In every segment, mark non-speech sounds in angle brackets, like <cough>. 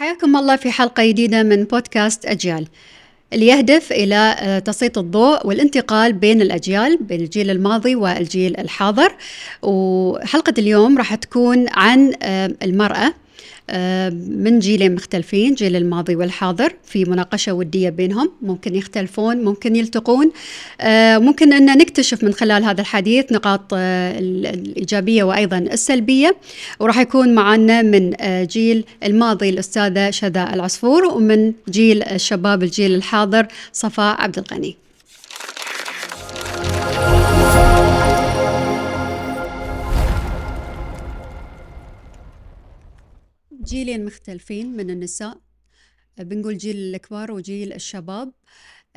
حياكم الله في حلقة جديدة من بودكاست أجيال. اللي يهدف إلى آه، تسليط الضوء والانتقال بين الأجيال بين الجيل الماضي والجيل الحاضر. وحلقة اليوم راح تكون عن آه، المرأة. من جيلين مختلفين جيل الماضي والحاضر في مناقشة ودية بينهم ممكن يختلفون ممكن يلتقون. آه، ممكن أن نكتشف من خلال هذا الحديث نقاط آه، الإيجابية وأيضا السلبية وراح يكون معنا من جيل الماضي الأستاذة شذا العصفور ومن جيل الشباب الجيل الحاضر صفاء عبد الغني. جيلين مختلفين من النساء. بنقول جيل الكبار وجيل الشباب.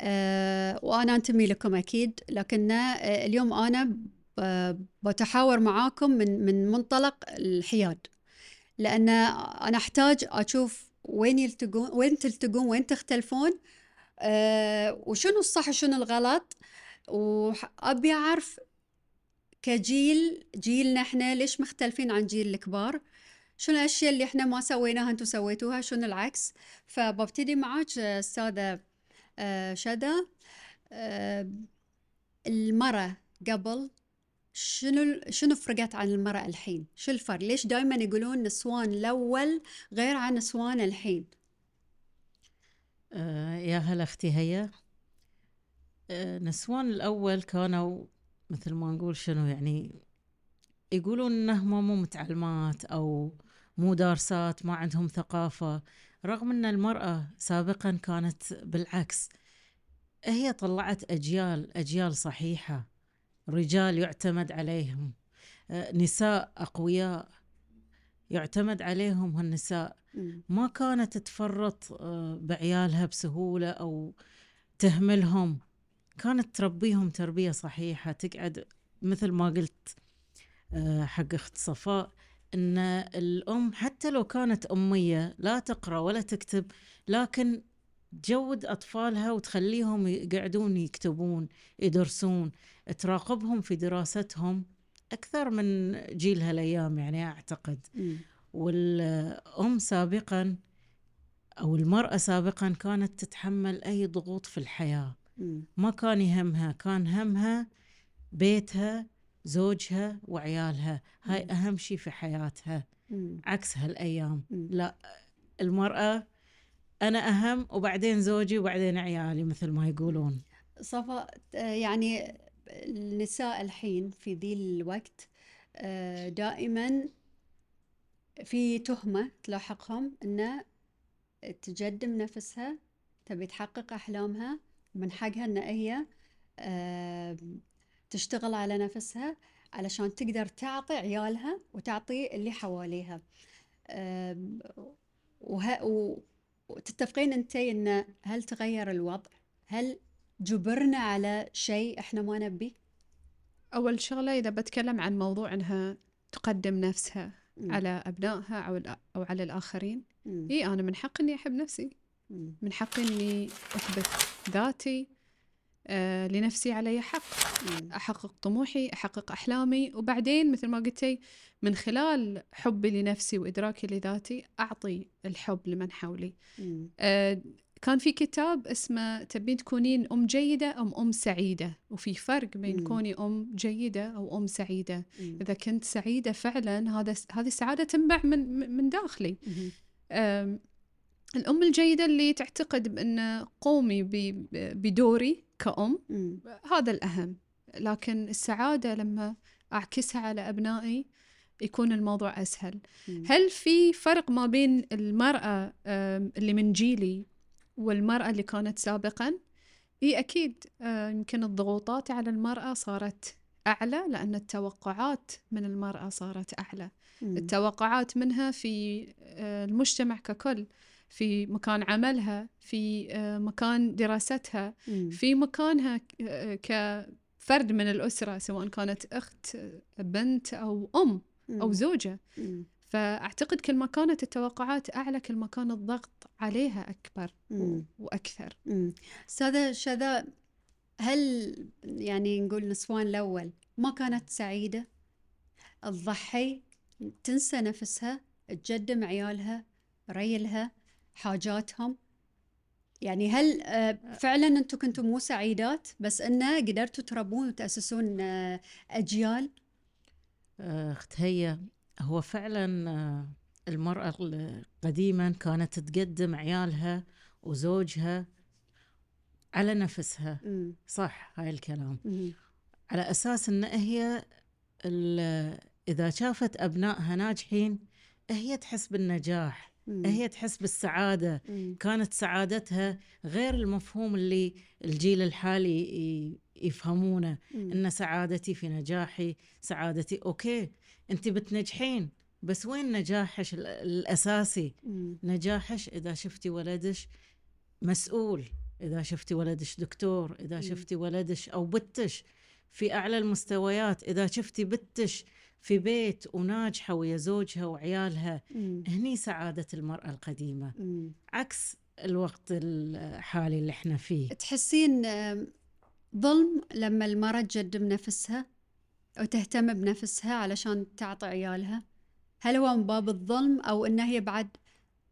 أه وأنا أنتمي لكم أكيد لكن آه، اليوم أنا بتحاور معاكم من من منطلق الحياد. لأن أنا أحتاج أشوف وين يلتقون وين تلتقون وين تختلفون. وشنو الصح وشنو الغلط. وأبي أعرف كجيل جيلنا إحنا ليش مختلفين عن جيل الكبار. شنو الأشياء اللي إحنا ما سويناها أنتم سويتوها؟ شنو العكس؟ فببتدي معك أستاذة آه، شدا آه، المرأة قبل شنو شنو فرقت عن المرأة الحين؟ شو الفرق؟ ليش دائما يقولون نسوان الأول غير عن نسوان الحين؟ آه يا هلا أختي هيا. آه نسوان الأول كانوا مثل ما نقول شنو يعني يقولون انهم مو متعلمات أو مو دارسات ما عندهم ثقافة رغم أن المرأة سابقا كانت بالعكس. هي طلعت أجيال أجيال صحيحة رجال يعتمد عليهم آه، نساء أقوياء يعتمد عليهم هالنساء. ما كانت تفرط آه، بعيالها بسهولة أو تهملهم. كانت تربيهم تربية صحيحة تقعد مثل ما قلت حق أخت صفاء إن الأم حتى لو كانت أمية لا تقرأ ولا تكتب لكن تجود أطفالها وتخليهم يقعدون يكتبون يدرسون تراقبهم في دراستهم أكثر من جيل هالأيام يعني أعتقد. والأم سابقا أو المرأة سابقا كانت تتحمل أي ضغوط في الحياة. ما كان يهمها كان همها بيتها زوجها وعيالها. هاي أهم شيء في حياتها. عكس هالأيام. لا المرأة أنا أهم وبعدين زوجي وبعدين عيالي مثل ما يقولون. صفا يعني النساء الحين في ذي الوقت آه، دائما في تهمة تلاحقهم أن تقدم نفسها تبي تحقق أحلامها من حقها أن هي تشتغل على نفسها علشان تقدر تعطي عيالها وتعطي اللي حواليها. وه... وتتفقين انتي ان هل تغير الوضع؟ هل جبرنا على شيء إحنا ما نبي؟ أول شغلة إذا بتكلم عن موضوع إنها تقدم نفسها م. على أبنائها أو أو على الآخرين إي أنا من حق إني أحب نفسي. م. من حقي إني أثبت ذاتي. لنفسي علي حق. أحقق طموحي أحقق أحلامي وبعدين مثل ما قلتي من خلال حبي لنفسي وإدراكي لذاتي أعطي الحب لمن حولي. آه كان في كتاب اسمه تبين تكونين أم جيدة أم أم سعيدة؟ وفي فرق بين مم. كوني أم جيدة أو أم سعيدة. مم. إذا كنت سعيدة فعلا هذا هذه السعادة تنبع من من داخلي. الأم الجيدة اللي تعتقد بأن قومي بدوري كأم م. هذا الأهم لكن السعادة لما أعكسها على أبنائي يكون الموضوع أسهل م. هل في فرق ما بين المرأة اللي من جيلي والمرأة اللي كانت سابقا إي أكيد يمكن الضغوطات على المرأة صارت أعلى لأن التوقعات من المرأة صارت أعلى م. التوقعات منها في المجتمع ككل في مكان عملها في آه، مكان دراستها في مكانها آه، كفرد من الأسرة سواء كانت أخت بنت أو أم أو زوجة. فأعتقد كل ما كانت التوقعات أعلى كل ما كان الضغط عليها أكبر وأكثر. أستاذة شذا هل يعني نقول نسوان الأول ما كانت سعيدة؟ تضحي تنسى نفسها تقدم عيالها ريلها حاجاتهم. يعني هل آه، فعلا أنتم كنتم مو سعيدات بس انه قدرتوا تربون وتأسسون آه، أجيال؟ اخت هي هو فعلا المرأة قديما كانت تقدم عيالها وزوجها على نفسها. صح هاي الكلام. على أساس أن هي إذا شافت أبنائها ناجحين هي تحس بالنجاح. مم. هي تحس بالسعادة مم. كانت سعادتها غير المفهوم اللي الجيل الحالي يفهمونه مم. إن سعادتي في نجاحي سعادتي أوكي أنت بتنجحين بس وين نجاحش ال- الأساسي مم. نجاحش إذا شفتي ولدش مسؤول إذا شفتي ولدش دكتور إذا مم. شفتي ولدش أو بتش في أعلى المستويات إذا شفتي بتش في بيت وناجحة ويا زوجها وعيالها مم. هني سعادة المرأة القديمة مم. عكس الوقت الحالي اللي إحنا فيه تحسين ظلم لما المرأة تقدم نفسها وتهتم بنفسها علشان تعطي عيالها هل هو من باب الظلم أو إن هي بعد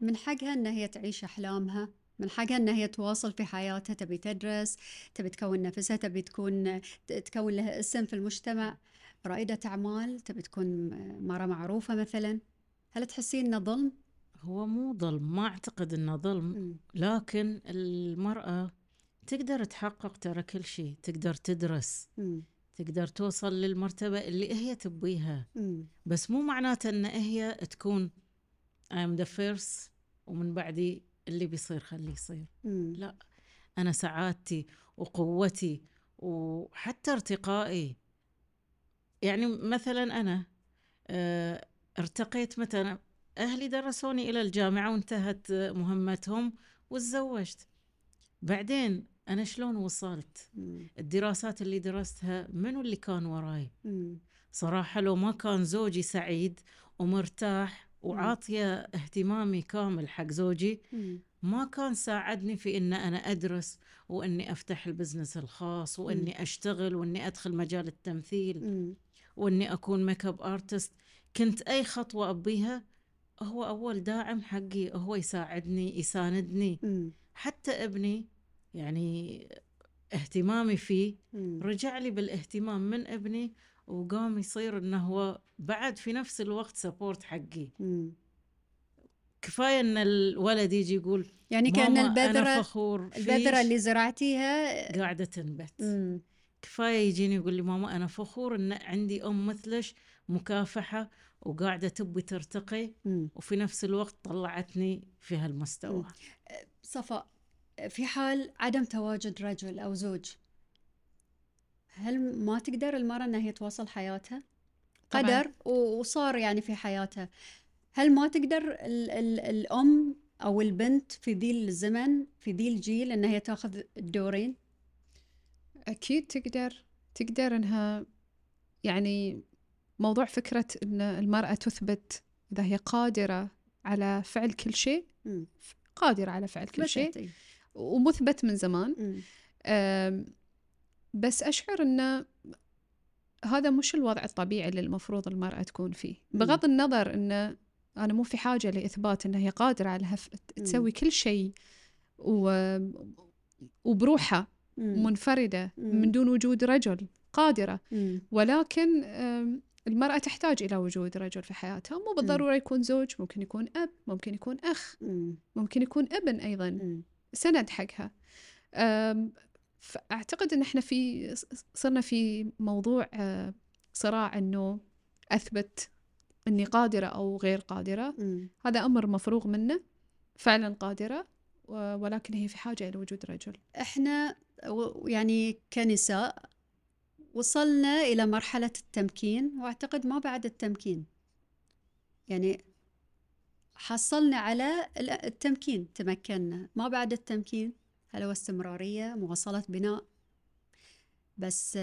من حقها إن هي تعيش أحلامها من حقها إن هي تواصل في حياتها تبي تدرس تبي تكون نفسها تبي تكون ت- تكون لها اسم في المجتمع رائدة أعمال تبي تكون مرة معروفة مثلا هل تحسين إنه ظلم؟ هو مو ظلم ما أعتقد إنه ظلم. لكن المرأة تقدر تحقق ترى كل شيء تقدر تدرس مم. تقدر توصل للمرتبة اللي هي تبيها. بس مو معناته إن هي تكون I'm the first ومن بعدي اللي بيصير خليه يصير مم. لا أنا سعادتي وقوتي وحتى ارتقائي يعني مثلا أنا آه، ارتقيت متى أهلي درسوني إلى الجامعة وانتهت مهمتهم وتزوجت بعدين أنا شلون وصلت. الدراسات اللي درستها منو اللي كان وراي. صراحة لو ما كان زوجي سعيد ومرتاح وعاطية اهتمامي كامل حق زوجي. ما كان ساعدني في إن أنا أدرس وإني أفتح ال business الخاص وإني أشتغل وإني أدخل مجال التمثيل. وإني أكون makeup artist كنت أي خطوة أبيها هو أول داعم حقي هو يساعدني يساندني مم. حتى ابني يعني اهتمامي فيه مم. رجع لي بالاهتمام من ابني وقام يصير إنه هو بعد في نفس الوقت سبورت حقي مم. كفاية إن الولد يجي يقول يعني فخور البذرة فيش اللي زرعتيها قاعدة تنبت مم. كفاية يجيني يقول لي ماما أنا فخور إن عندي أم مثلش مكافحة وقاعدة تبي ترتقي مم. وفي نفس الوقت طلعتني في هالمستوى. صفاء في حال عدم تواجد رجل أو زوج هل ما تقدر المرأة أنها هي تواصل حياتها؟ طبعاً. قدر و- وصار يعني في حياتها هل ما تقدر ال ال الأم أو البنت في ذي الزمن في ذي الجيل أنها هي تاخذ الدورين؟ أكيد تقدر تقدر إنها يعني موضوع فكرة إن المرأة تثبت إذا هي قادرة على فعل كل شيء. قادرة على فعل كل شيء مثبت، إي. ومثبت من زمان بس أشعر أن هذا مش الوضع الطبيعي اللي المفروض المرأة تكون فيه. بغض النظر أن أنا مو في حاجة لإثبات أن هي قادرة على. تسوي كل شيء و... وبروحها. منفردة. من دون وجود رجل قادرة. ولكن المرأة تحتاج إلى وجود رجل في حياتها مو بالضرورة يكون زوج ممكن يكون أب ممكن يكون أخ مم. ممكن يكون ابن أيضا. سند حقها فأعتقد أن إحنا في صرنا في موضوع أه، صراع أنه أثبت أني قادرة أو غير قادرة. هذا أمر مفروغ منه فعلا قادرة ولكن هي في حاجة إلى وجود رجل إحنا يعني كنساء وصلنا إلى مرحلة التمكين وأعتقد ما بعد التمكين. يعني حصلنا على ال- التمكين تمكنا. ما بعد التمكين هل هو استمرارية مواصلة بناء. بس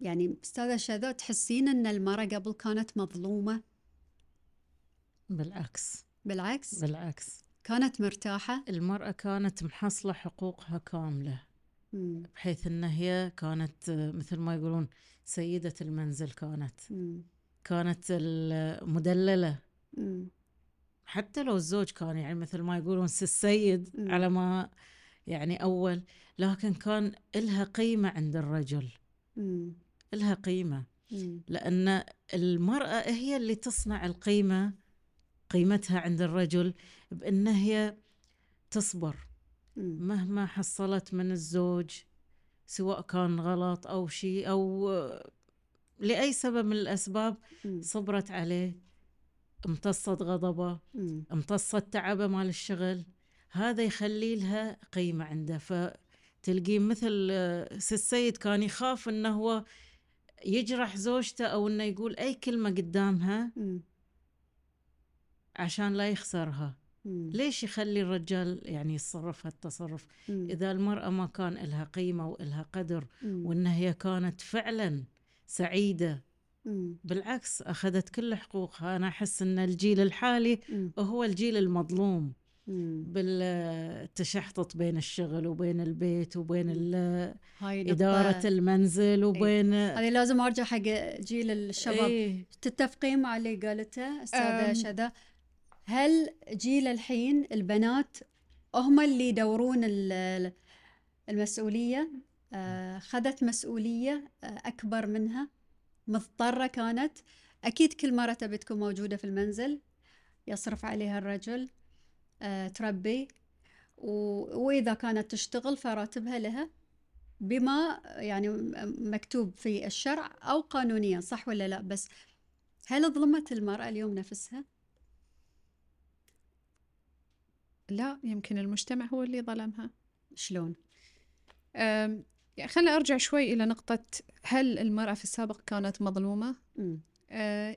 يعني أستاذة شذا تحسين أن المرأة قبل كانت مظلومة؟ بالعكس. بالعكس؟ بالعكس. كانت مرتاحة؟ المرأة كانت محصلة حقوقها كاملة مم. بحيث إن هي كانت مثل ما يقولون سيدة المنزل كانت. مم. كانت المدللة. مم. حتى لو الزوج كان يعني مثل ما يقولون السيد على ما يعني أول لكن كان إلها قيمة عند الرجل. إلها قيمة. لأن المرأة هي اللي تصنع القيمة قيمتها عند الرجل بأن هي تصبر. مهما حصلت من الزوج سواء كان غلط أو شيء أو لأي سبب من الأسباب صبرت عليه امتصت غضبه امتصت تعبه مال الشغل. هذا يخلي لها قيمة عنده. فتلقيه مثل السيد كان يخاف إنه هو يجرح زوجته أو إنه يقول أي كلمة قدامها. عشان لا يخسرها. ليش يخلي الرجال يعني يتصرف هالتصرف؟ إذا المرأة ما كان لها قيمة وإلها قدر وإنها هي كانت فعلا سعيدة بالعكس أخذت كل حقوقها. أنا أحس أن الجيل الحالي هو الجيل المظلوم بالتشحطط بين الشغل وبين البيت وبين إدارة المنزل إيه. وبين هذه لازم أرجع حق جيل الشباب. إيه. تتفقين مع اللي قالته أستاذة شذا؟ هل جيل الحين البنات هم اللي يدورون المسؤولية؟ آه، خذت مسؤولية آه، أكبر منها مضطرة كانت. أكيد كل مرة تبي تكون موجودة في المنزل يصرف عليها الرجل آه، تربي. وإذا كانت تشتغل فراتبها لها بما يعني مكتوب في الشرع أو قانونيا صح ولا لا؟ بس هل ظلمت المرأة اليوم نفسها؟ لا يمكن المجتمع هو اللي ظلمها شلون؟ يعني خلينا أرجع شوي إلى نقطة هل المرأة في السابق كانت مظلومة؟ أه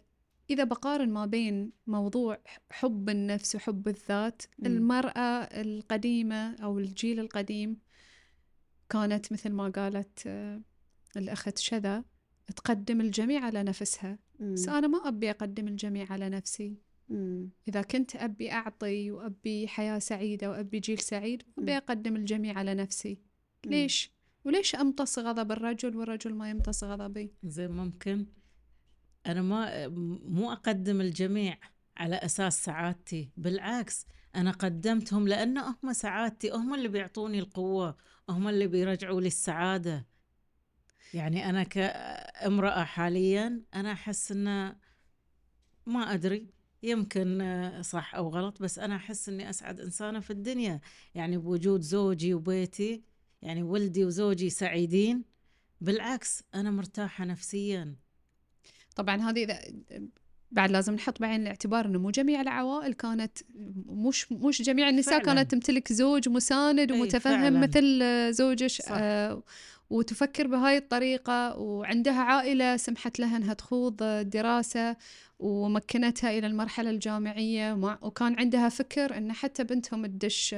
إذا بقارن ما بين موضوع حب النفس وحب الذات م. المرأة القديمة أو الجيل القديم كانت مثل ما قالت أه الأخت شذا تقدم الجميع على نفسها م. بس أنا ما أبي أقدم الجميع على نفسي م. إذا كنت أبي أعطي وأبي حياة سعيدة وأبي جيل سعيد أبي أقدم الجميع على نفسي. ليش؟ وليش أمتص غضب الرجل والرجل ما يمتص غضبي؟ زين ممكن. أنا ما مو أقدم الجميع على أساس سعادتي بالعكس أنا قدمتهم لأن هم سعادتي هم اللي بيعطوني القوة هم اللي بيرجعوا لي السعادة. يعني أنا كأمرأة حاليا أنا أحس أنه ما أدري. يمكن صح أو غلط بس أنا أحس أني أسعد إنسانة في الدنيا. يعني بوجود زوجي وبيتي يعني ولدي وزوجي سعيدين بالعكس أنا مرتاحة نفسيا. طبعا هذه إذا بعد لازم نحط بعين الاعتبار إنه مو جميع العوائل كانت مش مش جميع النساء فعلا. كانت تمتلك زوج مساند ومتفهم مثل زوجك آه وتفكر بهاي الطريقة وعندها عائلة سمحت لها أنها تخوض دراسة ومكنتها إلى المرحلة الجامعية وكان عندها فكر أن حتى بنتهم تدش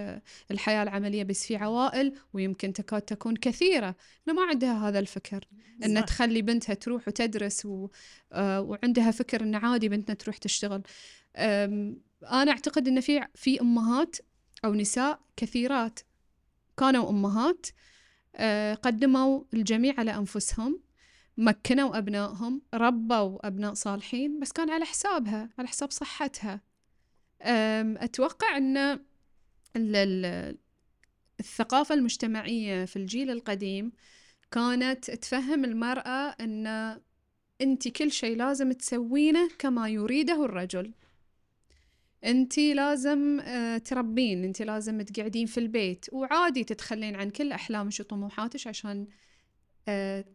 الحياة العملية بس في عوائل ويمكن تكاد تكون كثيرة. ما عندها هذا الفكر أن تخلي بنتها تروح وتدرس و... آه، وعندها فكر أن عادي بنتنا تروح تشتغل. أنا أعتقد أن في في أمهات أو نساء كثيرات كانوا أمهات قدموا الجميع على أنفسهم مكنوا أبنائهم ربوا أبناء صالحين بس كان على حسابها على حساب صحتها. أتوقع أن الثقافة المجتمعية في الجيل القديم كانت تفهم المرأة أن أنت كل شيء لازم تسوينه كما يريده الرجل. انت لازم آه، تربين انت لازم تقعدين في البيت وعادي تتخلين عن كل احلامك وطموحاتك عشان آه،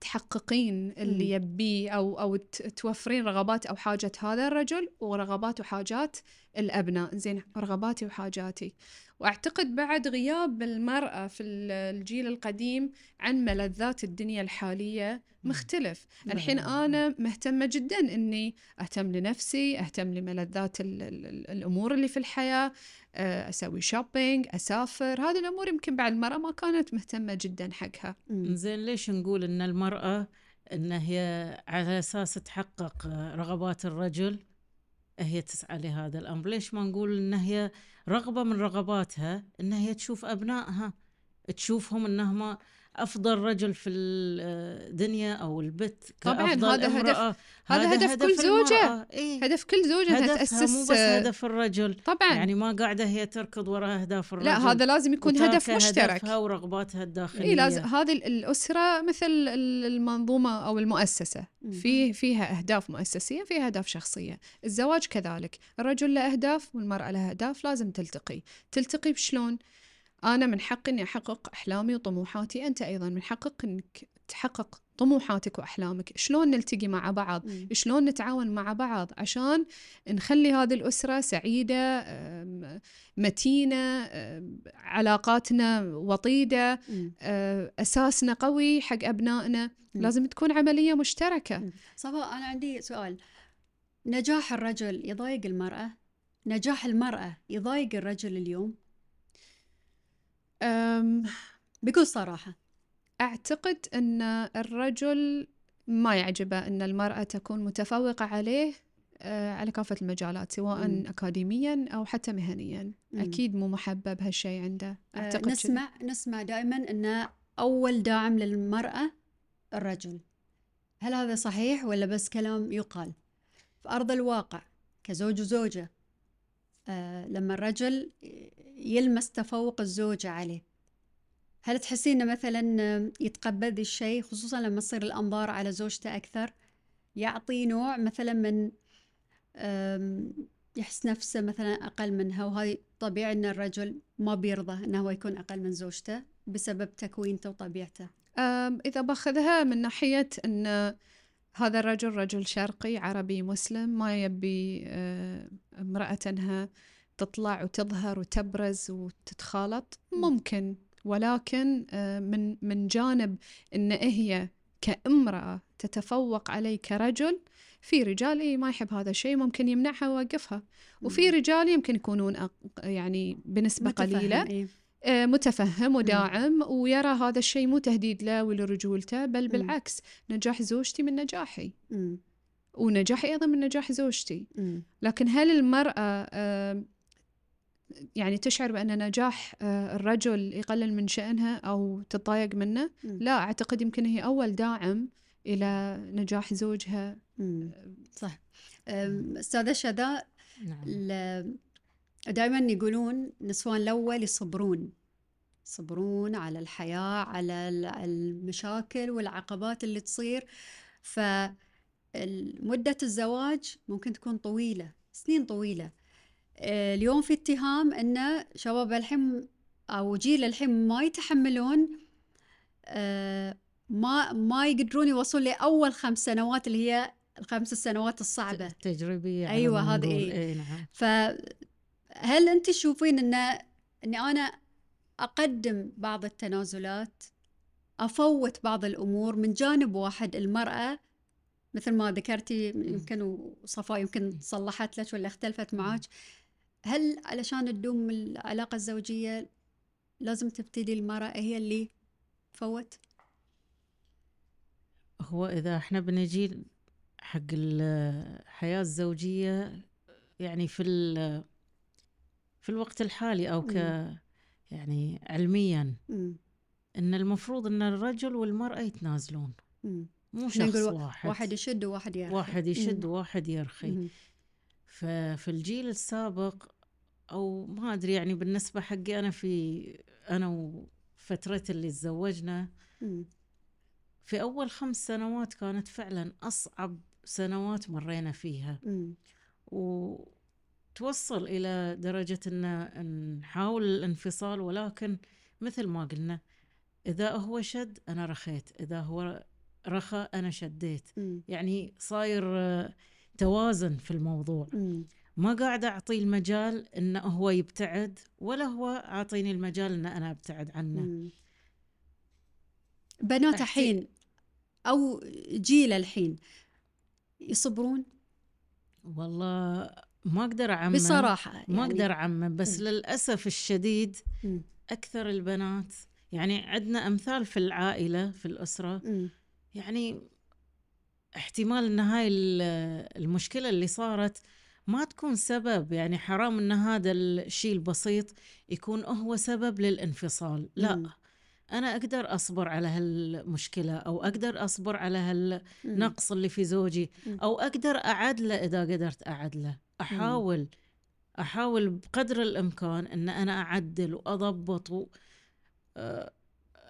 تحققين اللي يبيه أو أو توفرين رغبات أو حاجة هذا الرجل ورغبات وحاجات الأبناء. زين رغباتي وحاجاتي. وأعتقد بعد غياب المرأة في الجيل القديم عن ملذات الدنيا الحالية مختلف. الحين أنا مهتمة جدا إني أهتم لنفسي أهتم لملذات الأمور اللي في الحياة آه، أسوي شوبينج أسافر. هذه الأمور يمكن بعد المرأة ما كانت مهتمة جدا حقها. زين ليش نقول إن المرأة إن هي على أساس تحقق رغبات الرجل؟ هي تسعى لهذا الأمر. ليش ما نقول إن هي رغبة من رغباتها؟ إن هي تشوف أبنائها تشوفهم إنهم أفضل رجل في الدنيا أو البت طبعاً، هذا هدف-. هذا هدف كل زوجة. إيه؟ هدف كل زوجة هدفها تأسس مو بس هدف الرجل. طبعا. يعني ما قاعدة هي تركض وراء أهداف الرجل. لا هذا لازم يكون هدف مشترك. هدفها ورغباتها الداخلية. اي لازم هذه ال- الأسرة مثل ال- المنظومة أو المؤسسة. مم. في فيها أهداف مؤسسية فيها أهداف شخصية. الزواج كذلك. الرجل له أهداف والمرأة لها أهداف لازم تلتقي. تلتقي بشلون؟ أنا من حقي إني أحقق أحلامي وطموحاتي أنت أيضا من حقك إنك تحقق طموحاتك وأحلامك شلون نلتقي مع بعض مم. شلون نتعاون مع بعض عشان نخلي هذه الأسرة سعيدة متينة علاقاتنا وطيدة مم. أه، أساسنا قوي حق أبنائنا مم. لازم تكون عملية مشتركة. صفاء أنا عندي سؤال نجاح الرجل يضايق المرأة نجاح المرأة يضايق الرجل اليوم بكل صراحة أعتقد أن الرجل ما يعجبه أن المرأة تكون متفوقة عليه أه، على كافة المجالات سواء مم. أكاديميا أو حتى مهنيا مم. أكيد مو محبب هالشيء عنده آه، أعتقد. نسمع نسمع دائما أن أول داعم للمرأة الرجل هل هذا صحيح ولا بس كلام يقال في أرض الواقع كزوج وزوجة آه لما الرجل يلمس تفوق الزوجة عليه. هل تحسين مثلا يتقبل ذي الشيء خصوصا لما تصير الأنظار على زوجته أكثر يعطي نوع مثلا من يحس نفسه مثلا أقل منها وهاي طبيعي أن الرجل ما بيرضى أنه هو يكون أقل من زوجته بسبب تكوينته وطبيعته؟ إذا باخذها من ناحية أن هذا الرجل رجل شرقي عربي مسلم ما يبي آه، امرأة أنها تطلع وتظهر وتبرز وتتخالط. ممكن. ولكن آه، من من جانب أن هي كامرأة تتفوق علي كرجل في رجال إيه ما يحب هذا الشيء ممكن يمنعها ويوقفها. وفي رجال يمكن يكونون أق- يعني بنسبة متفهم، قليلة. إيه. آه، متفهم وداعم ويرى هذا الشيء مو تهديد له ولرجولته بل بالعكس نجاح زوجتي من نجاحي. ونجاحي أيضا من نجاح زوجتي. لكن هل المرأة آه، يعني تشعر بأن نجاح آه، الرجل يقلل من شأنها أو تتضايق منه. مم. لا أعتقد يمكن هي أول داعم إلى نجاح زوجها. مم. صح. أم، أستاذة شذا نعم. دائما يقولون نسوان الأول يصبرون. يصبرون على الحياة على ال- المشاكل والعقبات اللي تصير. فمدة الزواج ممكن تكون طويلة سنين طويلة. آه، اليوم في اتهام أن شباب الحين أو جيل الحين ما يتحملون آه، ما ما يقدرون يوصلون لأول خمس سنوات اللي هي الخمس سنوات أيوة، ما هذا نقول. إيه. اي نعم. فهل أنت تشوفين إن إني أنا أقدم بعض التنازلات أفوت بعض الأمور من جانب واحد المرأة؟ مثل ما ذكرتي يمكن وصفاء يمكن صلحت لك ولا اختلفت معك هل علشان تدوم العلاقة الزوجية لازم تبتدي المرأة هي اللي تفوت؟ هو إذا إحنا بنجي حق الحياة الزوجية يعني في ال- في الوقت الحالي أو ك. يعني علميا مم. إن المفروض إن الرجل والمرأة يتنازلون مم. مو شخص واحد واحد يشد وواحد يرخي واحد يشد. وواحد يرخي مم. ففي الجيل السابق أو ما أدري يعني بالنسبة حقي أنا في أنا وفترتي اللي تزوجنا. في أول خمس سنوات كانت فعلا أصعب سنوات مرينا فيها. وتوصل إلى درجة إن نحاول الانفصال ولكن مثل ما قلنا إذا هو شد أنا رخيت إذا هو رخى أنا شديت. يعني صاير آه، توازن في الموضوع. ما قاعد أعطي المجال إنه هو يبتعد ولا هو أعطيني المجال إن أنا أبتعد عنه مم. بنات الحين أو جيل الحين يصبرون والله ما أقدر أعمم بصراحة ما يعني. أقدر أعمم بس مم. للأسف الشديد. أكثر البنات يعني عندنا أمثال في العائلة في الأسرة مم. يعني احتمال إن هاي ال- المشكلة اللي صارت ما تكون سبب يعني حرام إن هذا الشيء البسيط يكون هو سبب للانفصال لا. أنا أقدر أصبر على هالمشكلة أو أقدر أصبر على هالنقص اللي في زوجي. أو أقدر اعدله إذا قدرت اعدله أحاول أحاول بقدر الإمكان إن أنا أعدل وأضبط. آه،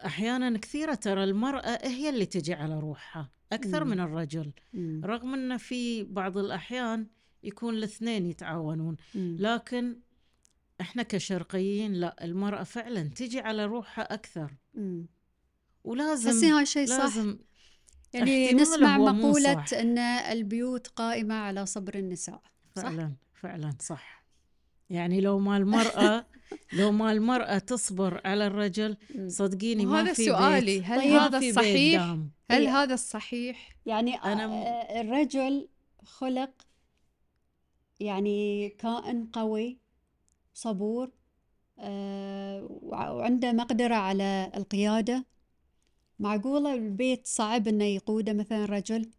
أحيانا كثيرة ترى المرأة هي اللي تجي على روحها أكثر. من الرجل. رغم إن في بعض الأحيان يكون الاثنين يتعاونون مم. لكن إحنا كشرقيين لا المرأة فعلا تجي على روحها أكثر مم. ولازم تحسين هاي شيء صح لازم يعني نسمع مقولة صح. أن البيوت قائمة على صبر النساء صح؟ فعلا فعلا صح يعني لو ما المرأة <laughs> لو ما المرأة تصبر على الرجل. صدقيني ما في سؤالي بيت هل طيب، هذا الصحيح. هل إيه. هذا الصحيح يعني أنا م- آه، الرجل خلق يعني كائن قوي صبور آه، وع- وعنده مقدرة على القيادة. معقولة البيت صعب إنه يقوده مثلا رجل؟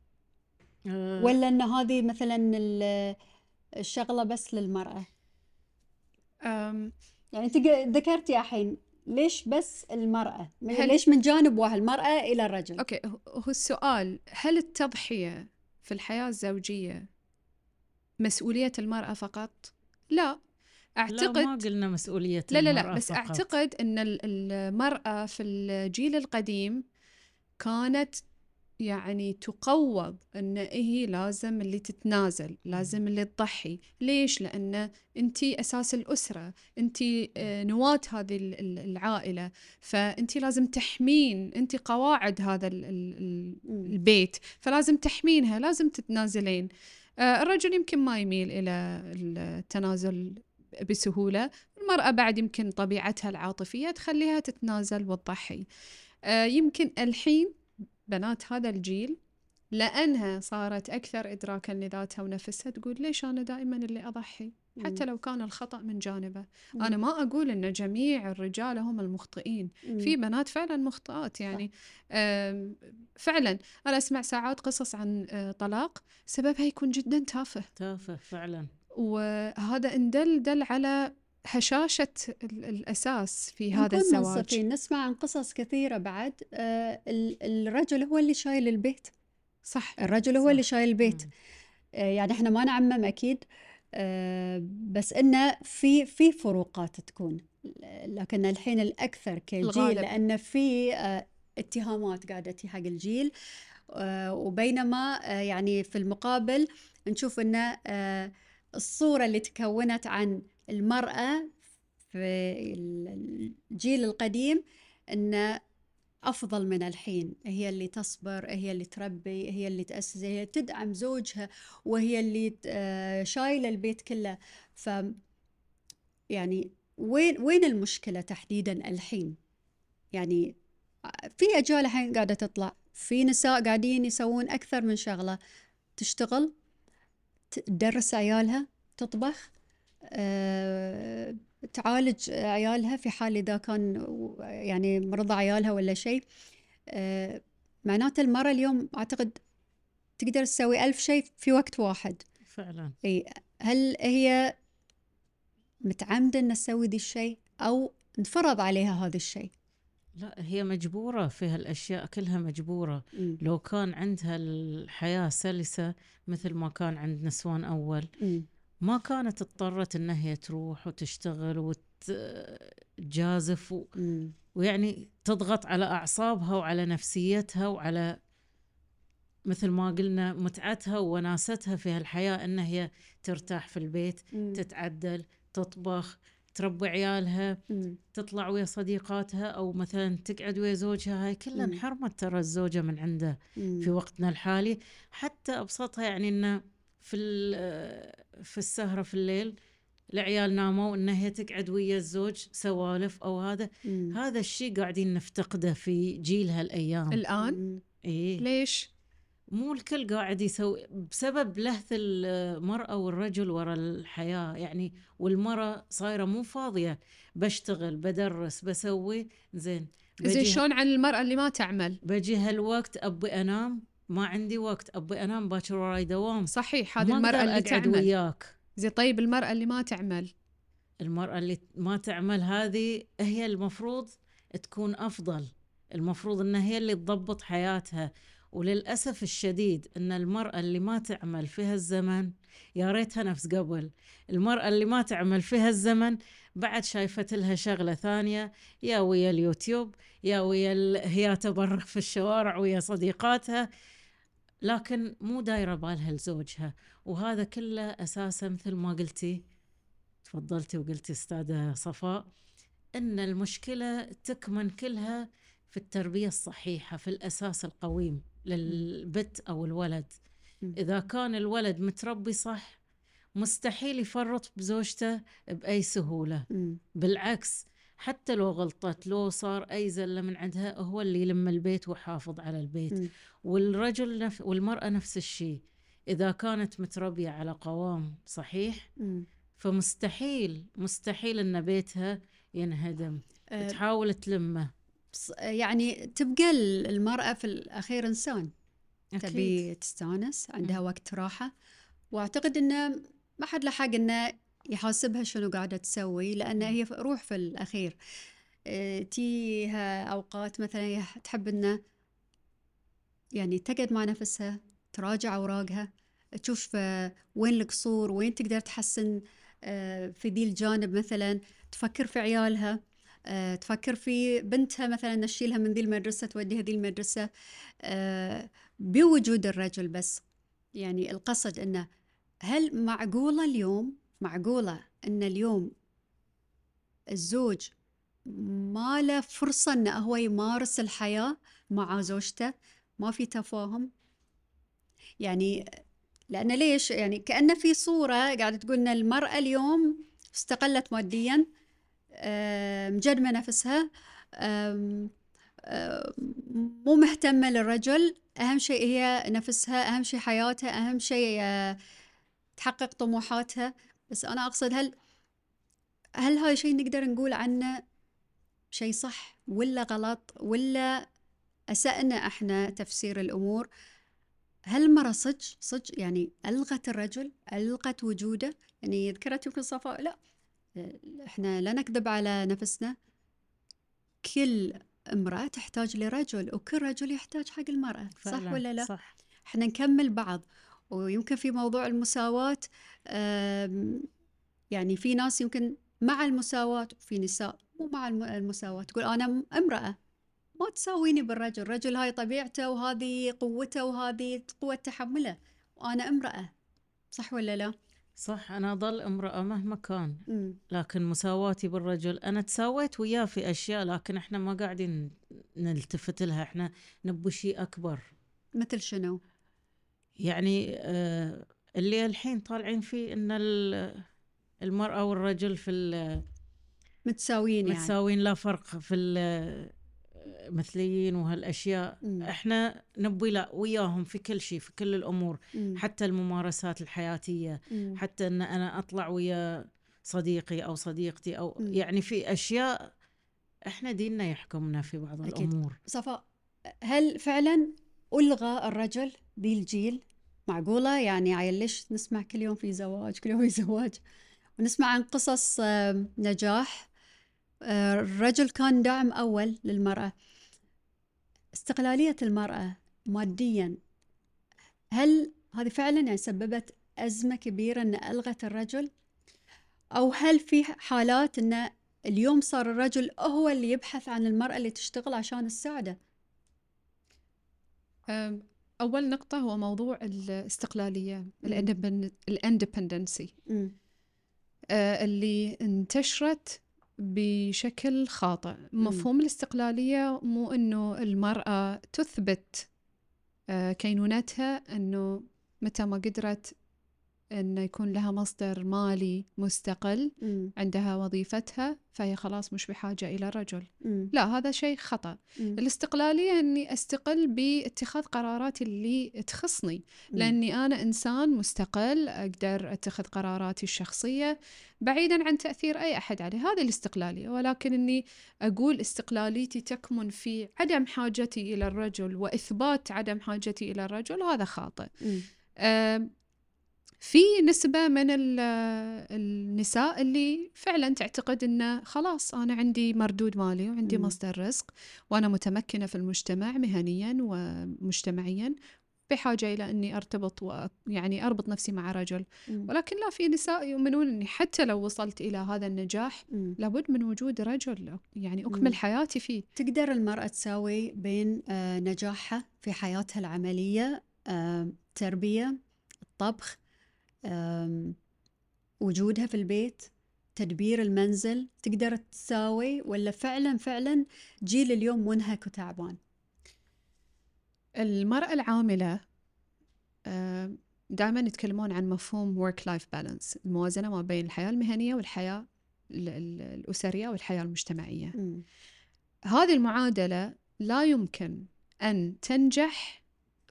آه، ولا إن هذه مثلا ال- الشغلة بس للمرأة؟ يعني أنت ق- ذكرتي الحين ليش بس المرأة؟ هل- ليش من جانب واحد المرأة إلى الرجل؟ أوكي هو- هو السؤال هل التضحية في الحياة الزوجية مسؤولية المرأة فقط؟ لا. لا ما اعتقد قلنا مسؤولية لا لا لا بس فقط. أعتقد إن ال- المرأة في الجيل القديم كانت يعني تقوض إن هي لازم اللي تتنازل لازم اللي تضحي. ليش؟ لأن أنت أساس الأسرة أنت آه، نواة هذه ال- ال- العائلة. فأنت لازم تحمين أنت قواعد هذا. البيت فلازم تحمينها لازم تتنازلين. الرجل يمكن ما يميل إلى التنازل بسهولة المرأة بعد يمكن طبيعتها العاطفية تخليها تتنازل وتضحي آه، يمكن الحين بنات هذا الجيل لأنها صارت أكثر إدراكا لذاتها ونفسها تقول ليش أنا دائما اللي أضحي؟ حتى لو كان الخطأ من جانبه. مم. أنا ما أقول أن جميع الرجال هم المخطئين. مم. في بنات فعلا مخطئات يعني. فعلا أنا أسمع ساعات قصص عن آه، طلاق سببها يكون جدا تافه. تافه فعلا. وهذا إن دل دل على هشاشة ال- الأساس في هذا الزواج. منصفين. نسمع عن قصص كثيرة بعد. آه، ال- الرجل هو اللي شايل البيت. صح. الرجل هو صح. اللي شايل البيت. مم. آه، يعني إحنا ما نعمم أكيد. بس انه في في فروقات تكون لكن الحين الأكثر كجيل. لأن في آه، اتهامات قاعدة تجي حق الجيل آه، وبينما آه، يعني في المقابل نشوف إن الصورة اللي تكونت عن المرأة في الجيل القديم إن أفضل من الحين. هي اللي تصبر هي اللي تربي هي اللي تأسس هي تدعم زوجها وهي اللي آه، شايلة البيت كله. ف يعني وين وين المشكلة تحديدا الحين؟ يعني في أجيال الحين قاعدة تطلع في نساء قاعدين يسوون أكثر من شغلة. تشتغل تدرس عيالها تطبخ آه، تعالج عيالها في حال إذا كان يعني مرضى عيالها ولا شيء. آه، معناته المرأة اليوم أعتقد تقدر تسوي ألف شيء في وقت واحد. فعلا. أي هل هي متعمدة أن تسوي ذي الشيء أو انفرض عليها هذا الشيء؟ لا هي مجبورة في هالأشياء كلها مجبورة. مم. لو كان عندها الحياة سلسة مثل ما كان عند نسوان أول مم. ما كانت اضطرت إن هي تروح وتشتغل وتجازف و... ويعني تضغط على أعصابها وعلى نفسيتها وعلى مثل ما قلنا متعتها ووناستها في هالحياة إن هي ترتاح في البيت مم. تتعدل تطبخ تربي عيالها مم. تطلع ويا صديقاتها أو مثلا تقعد ويا زوجها هاي كلها. انحرمت ترى الزوجة من عنده مم. في وقتنا الحالي حتى أبسطها يعني إنه في ال- في السهرة في الليل العيال ناموا إن هي تقعد ويا الزوج سوالف أو هذا مم. هذا الشيء قاعدين نفتقده في جيل هالأيام الآن مم. إيه ليش؟ مو الكل قاعد يسوي بسبب لهث المرأة والرجل ورا الحياة يعني والمرأة صايرة مو فاضية بشتغل بدرس بسوي زين زين شلون عن المرأة اللي ما تعمل؟ بجي هالوقت أبي أنام ما عندي وقت أبي أنام باكر وراي دوام. صحيح هذه أقدر اللي تعمل. وياك. زي طيب المرأة اللي ما تعمل؟ المرأة اللي ما تعمل هذه هي المفروض تكون أفضل. المفروض إنها هي اللي تضبط حياتها. وللأسف الشديد إن المرأة اللي ما تعمل في هالزمن يا ريتها نفس قبل. المرأة اللي ما تعمل في هالزمن بعد شايفت لها شغلة ثانية يا ويا اليوتيوب يا ويا الهياته برا في الشوارع ويا صديقاتها. لكن مو دايرة بالها لزوجها وهذا كله أساسا مثل ما قلتي تفضلتي وقلتي أستاذة صفاء إن المشكلة تكمن كلها في التربية الصحيحة في الأساس القويم للبت أو الولد. إذا كان الولد متربي صح مستحيل يفرط بزوجته بأي سهولة. بالعكس حتى لو غلطت لو صار أي زلة من عندها هو اللي يلم البيت ويحافظ على البيت م. والرجل نف... والمرأة نفس الشيء إذا كانت متربية على قوام صحيح م. فمستحيل مستحيل إن بيتها ينهدم أه تحاول تلمه يعني تبقى المرأة في الأخير إنسان أكيد. تبي تستانس عندها م. وقت راحة وأعتقد إنه ما حد لحق إنه يحاسبها شنو قاعدة تسوي لأن هي روح في الأخير. آه، تيها أوقات مثلا تحب إنه يعني تقعد مع نفسها تراجع أوراقها تشوف آه، وين القصور وين تقدر تحسن آه، في ذي الجانب مثلا تفكر في عيالها تفكر في بنتها مثلا نشيلها من ذي المدرسة توديها ذي المدرسة بوجود الرجل بس. يعني القصد أنه هل معقولة اليوم معقولة أن اليوم الزوج ما له فرصة أنه هو يمارس الحياة مع زوجته؟ ما في تفاهم. يعني لأن ليش؟ يعني كأن في صورة قاعدة تقول أن المرأة اليوم استقلت ماديا مجرمة نفسها مو مهتمة للرجل. أهم شيء هي نفسها أهم شيء حياتها أهم شيء آه، تحقق طموحاتها. بس أنا أقصد هل هل هذا شيء نقدر نقول عنه شيء صح ولا غلط ولا أسأنا إحنا تفسير الأمور؟ هل المرأة صج صج يعني ألغت الرجل ألغت وجوده؟ يعني ذكرت يمكن صفاء لا. إحنا لا نكذب على نفسنا. كل امرأة تحتاج لرجل وكل رجل يحتاج حق المرأة صح ولا لا؟ صح. إحنا نكمل بعض. ويمكن في موضوع المساواة يعني في ناس يمكن مع المساواة وفي نساء مو مع المساواة تقول أنا امرأة ما تساويني بالرجل الرجل هاي طبيعته وهذه قوته وهذه قوة تحمله وأنا امرأة صح ولا لا؟ صح أنا أظل امرأة مهما كان لكن مساواتي بالرجل أنا تساويت وياه في أشياء لكن إحنا ما قاعدين نلتفت لها إحنا نبي شيء أكبر مثل شنو؟ يعني آه اللي الحين طالعين فيه إن المرأة والرجل في متساويين يعني متساويين لا فرق في المثليين وهالأشياء مم. إحنا نبي لا وياهم في كل شيء في كل الأمور مم. حتى الممارسات الحياتية مم. حتى إن أنا أطلع ويا صديقي أو صديقتي أو مم. يعني في أشياء إحنا ديننا يحكمنا في بعض أكيد. الأمور صفاء هل فعلا ألغى الرجل ذي الجيل معقولة؟ يعني عيل ليش نسمع كل يوم في زواج كل يوم في زواج؟ ونسمع عن قصص نجاح. آه، الرجل كان داعم أول للمرأة. استقلالية المرأة ماديا هل هذه فعلا يعني سببت أزمة كبيرة أن ألغت الرجل؟ أو هل في حالات أن اليوم صار الرجل هو اللي يبحث عن المرأة اللي تشتغل عشان تساعده أول نقطة هو موضوع الاستقلالية الإندبندنسي. آه اللي انتشرت بشكل خاطئ. مفهوم الاستقلالية مو أنه المرأة تثبت آه كينونتها أنه متى ما قدرت إنه يكون لها مصدر مالي مستقل م. عندها وظيفتها فهي خلاص مش بحاجة إلى رجل م. لا هذا شيء خطأ م. الاستقلالية إني أستقل باتخاذ قراراتي اللي تخصني م. لأني أنا إنسان مستقل أقدر أتخذ قراراتي الشخصية بعيدا عن تأثير أي أحد علي هذه الاستقلالية ولكن إني أقول استقلاليتي تكمن في عدم حاجتي إلى الرجل وإثبات عدم حاجتي إلى الرجل هذا خاطئ في نسبة من النساء اللي فعلا تعتقد انه خلاص أنا عندي مردود مالي وعندي مصدر رزق وأنا متمكنة في المجتمع مهنيا ومجتمعيا بحاجة إلى أني أرتبط ويعني أربط نفسي مع رجل م. ولكن لا في نساء يؤمنون أني حتى لو وصلت إلى هذا النجاح م. لابد من وجود رجل يعني أكمل م. حياتي فيه تقدر المرأة تساوي بين آه، نجاحها في حياتها العملية تربية الطبخ وجودها في البيت تدبير المنزل تقدر تساوي ولا فعلا فعلا جيل اليوم منهك وتعبان المرأة العاملة دائما يتكلمون عن مفهوم work life balance الموازنة ما بين الحياة المهنية والحياة الأسرية والحياة المجتمعية م. هذه المعادلة لا يمكن أن تنجح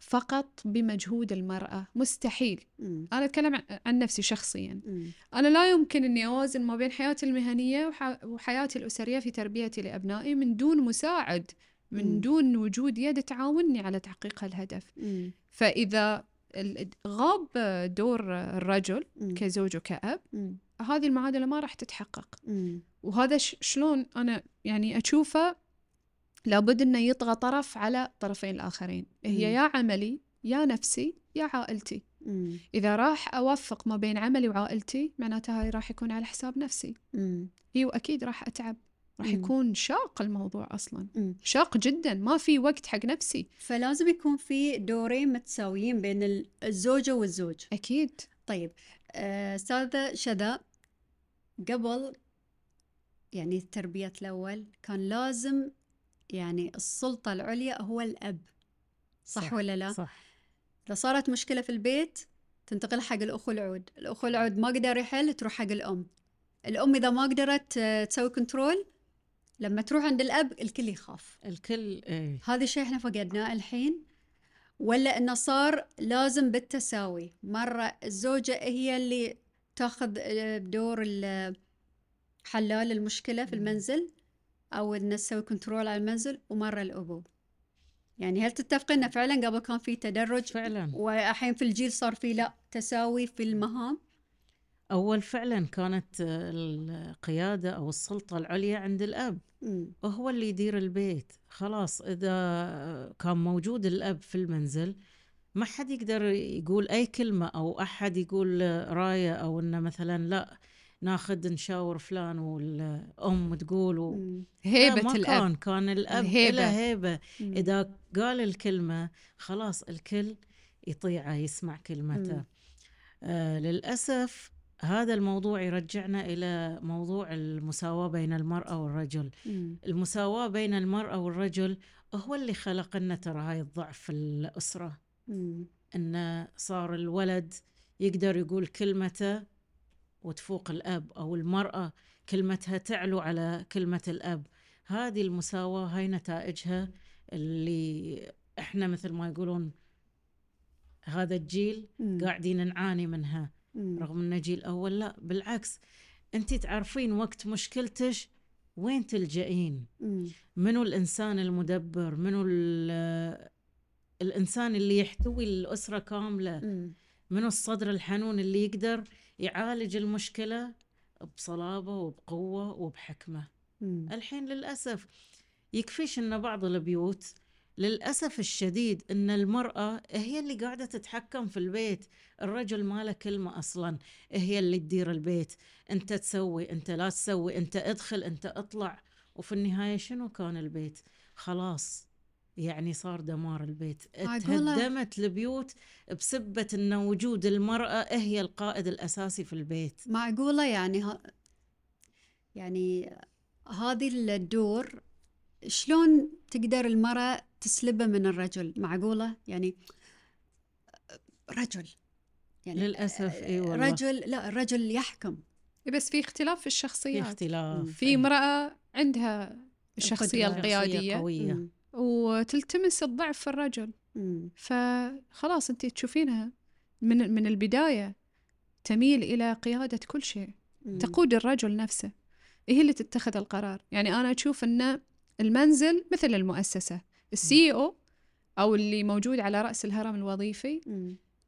فقط بمجهود المرأة مستحيل م. أنا أتكلم عن نفسي شخصيا م. أنا لا يمكن أني أوازن ما بين حياتي المهنية وحياتي الأسرية في تربيتي لأبنائي من دون مساعد من م. دون وجود يد تعاوني على تحقيق الهدف م. فإذا غاب دور الرجل م. كزوج وكأب م. هذه المعادلة ما راح تتحقق م. وهذا شلون أنا يعني أشوفه لابد أنه يطغى طرف على الطرفين الآخرين. هي يا عملي يا نفسي يا عائلتي. مم. إذا راح أوفق ما بين عملي وعائلتي معناتها هاي راح يكون على حساب نفسي. مم. هي وأكيد راح أتعب. راح يكون شاق الموضوع أصلا. مم. شاق جدا. ما في وقت حق نفسي. فلازم يكون في دورين متساويين بين الزوجة والزوج. أكيد. طيب آه، أستاذة شذا قبل يعني تربيه الأول كان لازم يعني السلطة العليا هو الأب صح, صح ولا لا؟ صح. إذا صارت مشكلة في البيت تنتقل حق الأخو العود الأخو العود ما قدر يحل تروح حق الأم. الأم إذا ما قدرت آه، تسوي كنترول لما تروح عند الأب الكل يخاف. الكل إيه. هذا الشيء إحنا فقدناه الحين. ولا إنه صار لازم بالتساوي. مرة الزوجة هي اللي تاخذ آه، دور حلال المشكلة في المنزل. أو انه تسوي كنترول على المنزل ومرة الأبو. يعني هل تتفقين انه فعلا قبل كان في تدرج؟ فعلا. والحين في الجيل صار في لا تساوي في المهام؟ أول فعلا كانت القيادة أو السلطة العليا عند الأب. م. وهو اللي يدير البيت. خلاص إذا كان موجود الأب في المنزل ما حد يقدر يقول أي كلمة أو أحد يقول راية أو إنه مثلا لا. ناخذ نشاور فلان والأم تقول و... هيبة ما الأب. كان كان الأب له هيبة. مم. إذا قال الكلمة خلاص الكل يطيعه يسمع كلمته. آه للأسف هذا الموضوع يرجعنا إلى موضوع المساواة بين المرأة والرجل. م. المساواة بين المرأة والرجل هو اللي خلق لنا ترى هاي الضعف في الأسرة. م. أنه صار الولد يقدر يقول كلمته وتفوق الأب أو المرأة كلمتها تعلو على كلمة الأب. هذه المساواة هاي نتائجها اللي إحنا مثل ما يقولون هذا الجيل م. قاعدين نعاني منها. رغم إنه جيل أول لا بالعكس. أنت تعرفين وقت مشكلتك وين تلجئين. منو الإنسان المدبر؟ منو الإنسان اللي يحتوي الأسرة كاملة؟ منو الصدر الحنون اللي يقدر يعالج المشكلة بصلابة وبقوة وبحكمة. الحين للأسف يكفيش إن بعض البيوت للأسف الشديد أن المرأة هي اللي قاعدة تتحكم في البيت. الرجل ما له كلمة أصلا. هي اللي تدير البيت. أنت تسوي أنت لا تسوي. أنت ادخل أنت اطلع. وفي النهاية شنو كان البيت؟ خلاص. يعني صار دمار البيت. تهدمت البيوت بسبة أن وجود المرأة هي القائد الأساسي في البيت. معقولة يعني ها يعني هذه الدور شلون تقدر المرأة تسلبه من الرجل؟ معقولة يعني رجل يعني للأسف إي والله. رجل لا الرجل يحكم. بس في اختلاف في الشخصيات. في اختلاف. في امرأة عندها الشخصية القيادية. قوية. وتلتمس الضعف في الرجل مم. فخلاص انت تشوفينها من من البداية تميل إلى قيادة كل شيء مم. تقود الرجل نفسه هي اللي تتخذ القرار يعني أنا أشوف أن المنزل مثل المؤسسة ال COO اللي موجود على رأس الهرم الوظيفي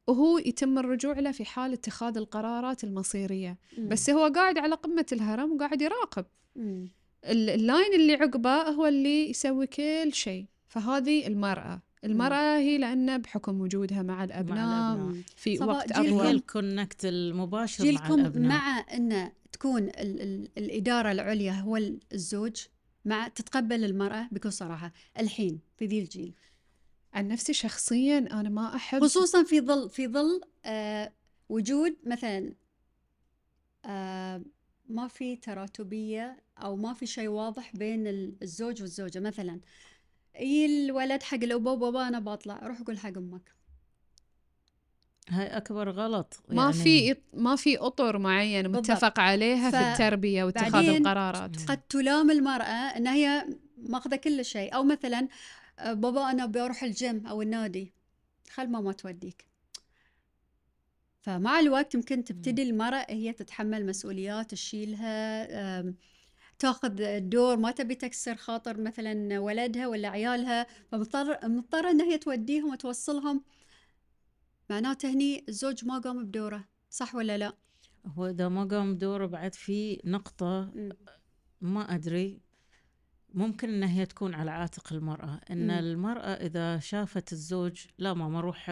وهو يتم الرجوع له في حال اتخاذ القرارات المصيرية مم. بس هو قاعد على قمة الهرم وقاعد يراقب مم. ال- ال line اللي عقبه هو اللي يسوي كل شيء. فهذه المرأة. المرأة هي لأن بحكم وجودها مع الأبناء الأبناء. في وقت جيلكم- هي أطول ال connect المباشر مع جيلكم الأبناء. مع إن تكون ال ال الإدارة العليا هو ال- الزوج مع تتقبل المرأة بكل صراحة. الحين في ذي الجيل. عن نفسي شخصيا أنا ما أحب خصوصا في ظل في ظل آه وجود مثلا آه ما في تراتبية أو ما في شيء واضح بين ال- الزوج والزوجة. مثلا يجي الولد حق الابو بابا أنا بطلع روح قول حق أمك. هاي أكبر غلط. ما يعني في ما في أطر معين بالضبط. متفق عليها في ف- التربية واتخاذ القرارات. قد تلام المرأة أن هي ماخذة كل شيء. أو مثلا بابا أنا بروح الجيم أو النادي خل ماما توديك. فمع الوقت يمكن تبتدي المرأة هي تتحمل مسؤوليات تشيلها تاخذ الدور ما تبي تكسر خاطر مثلا ولدها ولا عيالها فمضطر مضطرة إن هي توديهم وتوصلهم معناته هني الزوج ما قام بدوره صح ولا لا؟ هو إذا ما قام دوره بعد في نقطة. ما أدري ممكن ان هي تكون على عاتق المرأة إن مم. المرأة إذا شافت الزوج لا ماما روح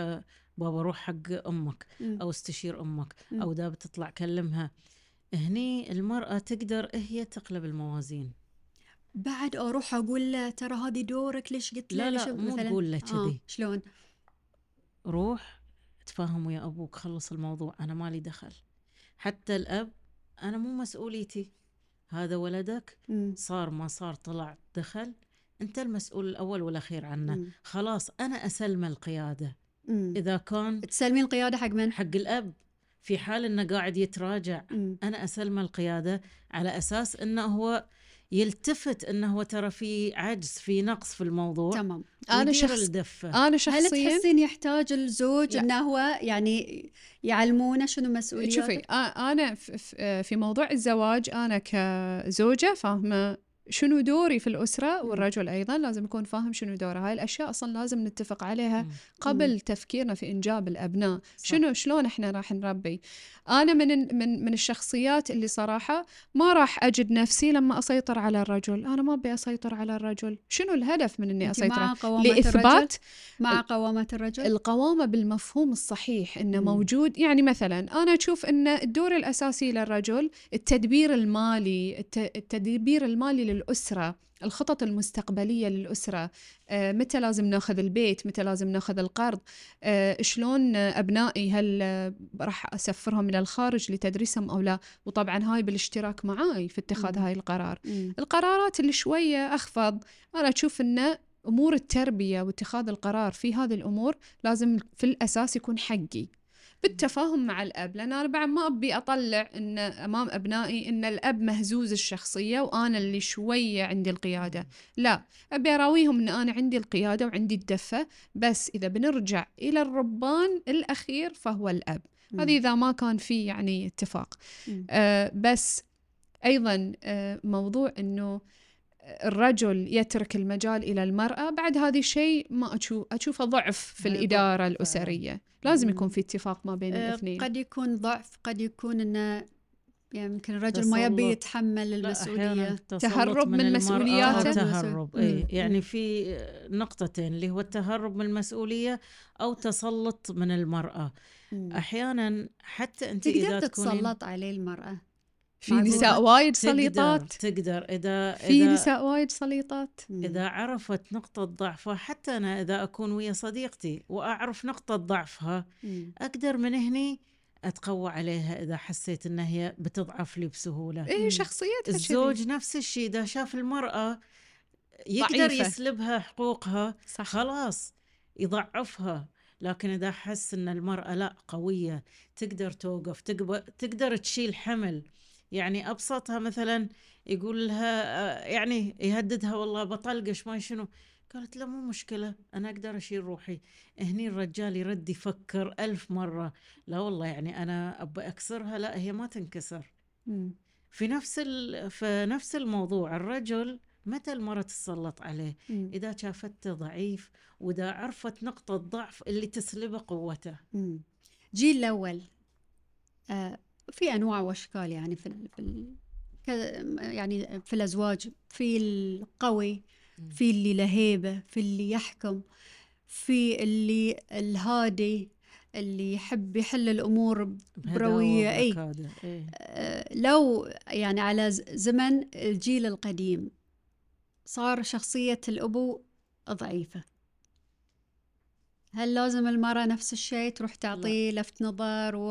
بابا روح حق أمك مم. أو استشير أمك مم. أو دا بتطلع كلمها هني المرأة تقدر هي تقلب الموازين بعد أروح أقول له ترى هذه دورك ليش قلت لا لا مو؟ تقول له آه كذي شلون روح تفاهم ويا أبوك خلص الموضوع أنا مالي دخل حتى الأب أنا مو مسؤوليتي هذا ولدك. صار ما صار طلع دخل أنت المسؤول الأول والأخير عنه مم. خلاص أنا أسلم القيادة مم. إذا كان تسلمين القيادة حق من؟ حق الأب في حال إنه قاعد يتراجع مم. أنا أسلم القيادة على أساس إنه هو يلتفت إنه هو ترى في عجز في نقص في الموضوع تمام أنا شخص الدفة أنا هل شخصيا تحسين يحتاج الزوج لا. إنه هو يعني يعلمونه شنو مسؤولياته؟ شوفي آ- أنا ف- في موضوع الزواج أنا كزوجة فاهمة شنو دوري في الأسرة مم. والرجل أيضا لازم يكون فاهم شنو دوره هاي الأشياء أصلا لازم نتفق عليها مم. قبل تفكيرنا في إنجاب الأبناء صح. شنو شلون إحنا راح نربي أنا من من من الشخصيات اللي صراحة ما راح أجد نفسي لما أسيطر على الرجل أنا ما أبي أسيطر على الرجل شنو الهدف من إني أنت أسيطر مع قوامة الرجل؟ لإثبات مع قوامة الرجل؟ القوامة بالمفهوم الصحيح إنه مم. موجود يعني مثلا أنا أشوف أن الدور الأساسي للرجل التدبير المالي الت- التدبير المالي للأسرة الخطط المستقبلية للأسرة. آه، متى لازم ناخذ البيت؟ متى لازم ناخذ القرض؟ آه، شلون أبنائي هل راح أسفرهم إلى الخارج لتدريسهم أو لا؟ وطبعا هاي بالاشتراك معاي في اتخاذ. هاي القرار. القرارات اللي شوية أخفض. أنا أشوف أن أمور التربية واتخاذ القرار في هذه الأمور لازم في الأساس يكون حقي. بالتفاهم مع الأب لأن أنا بعد ما أبي أطلع إن أمام أبنائي إن الأب مهزوز الشخصية وأنا اللي شوية عندي القيادة لا أبي أراويهم إن أنا عندي القيادة وعندي الدفة بس إذا بنرجع إلى الربان الأخير فهو الأب مم. هذه إذا ما كان في يعني اتفاق. آه، بس أيضا آه، موضوع إنه الرجل يترك المجال إلى المرأة بعد هذا الشيء ما أشوف أشوفه ضعف في الإدارة الأسرية لازم. يكون في اتفاق ما بين آه، الاثنين قد يكون ضعف قد يكون إنه يعني يمكن الرجل ما يبي. يتحمل تسلط تهرب من المرأة مسؤولياته. أو تهرب اي مم. يعني. في نقطتين اللي هو التهرب من المسؤولية أو تسلط من المرأة مم. أحيانا حتى أنت تقدر إذا تتسلط عليه المرأة في؟ نساء وايد سليطات تقدر إذا في إذا نساء وايد سليطات. إذا عرفت نقطة ضعفها حتى أنا إذا أكون ويا صديقتي وأعرف نقطة ضعفها مم. أقدر من هني أتقوى عليها إذا حسيت إن هي بتضعف لي بسهولة إيه مم. شخصيتها. الزوج نفس الشيء إذا شاف المرأة يقدر ضعيفة. يسلبها حقوقها صح خلاص يضعفها لكن إذا حس إن المرأة لا قوية تقدر توقف تقب- تقدر تشيل حمل يعني أبسطها مثلا يقول لها آه، يعني يهددها والله بطلقش ما شنو قالت لا مو مشكلة أنا أقدر أشيل روحي هني الرجال يرد يفكر ألف مرة لا والله يعني أنا أبى أكسرها لا هي ما تنكسر. في نفس ال... في نفس الموضوع الرجل متى المرأة تسلط عليه مم. إذا شافته ضعيف وإذا عرفت نقطة ضعف اللي تسلبه قوته مم. الجيل الأول آه في أنواع وأشكال يعني في ال في ال يعني في الأزواج في القوي في اللي له هيبة في اللي يحكم في اللي الهادي اللي يحب يحل الأمور بروية إي. إيه. لو يعني على زمن الجيل القديم صار شخصية الأبو ضعيفة. هل لازم المرأة نفس الشيء؟ تروح تعطيه لفت نظر و...